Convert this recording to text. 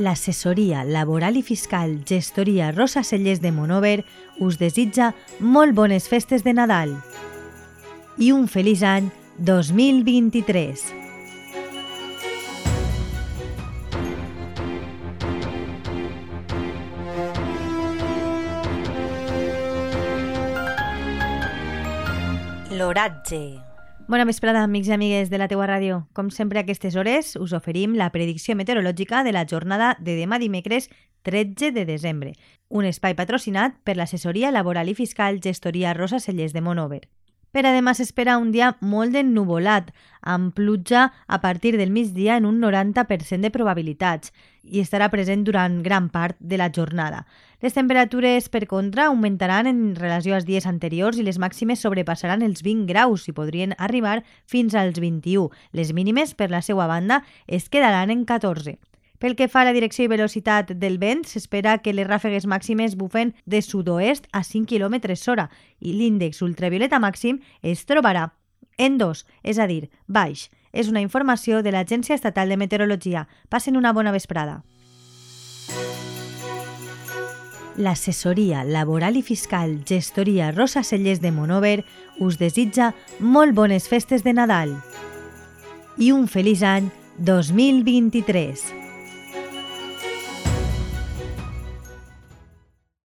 L'assessoria laboral i fiscal gestoria Rosa Cellers de Monover us desitja molt bones festes de Nadal i un feliç any 2023. L'oratge. Bona vesprada, amics i amigues de la teua ràdio. Com sempre a aquestes hores us oferim la predicció meteorològica de la jornada de demà dimecres 13 de desembre, un espai patrocinat per l'assessoria laboral i fiscal gestoria Rosa Cellers de Monover. Per a demà s'espera un dia molt ennuvolat, amb pluja a partir del migdia en un 90% de probabilitats i estarà present durant gran part de la jornada. Les temperatures, per contra, augmentaran en relació als dies anteriors i les màximes sobrepassaran els 20 graus i podrien arribar fins als 21. Les mínimes, per la seva banda, es quedaran en 14. Pel que fa a la direcció i velocitat del vent, s'espera que les ràfegues màximes bufen de sud-oest a 5 km hora i l'índex ultravioleta màxim es trobarà en 2, és a dir, baix. És una informació de l'Agència Estatal de Meteorologia. Passen una bona vesprada. L'assessoria laboral i fiscal gestoria Rosa Cellers de Monover us desitja molt bones festes de Nadal i un feliç any 2023.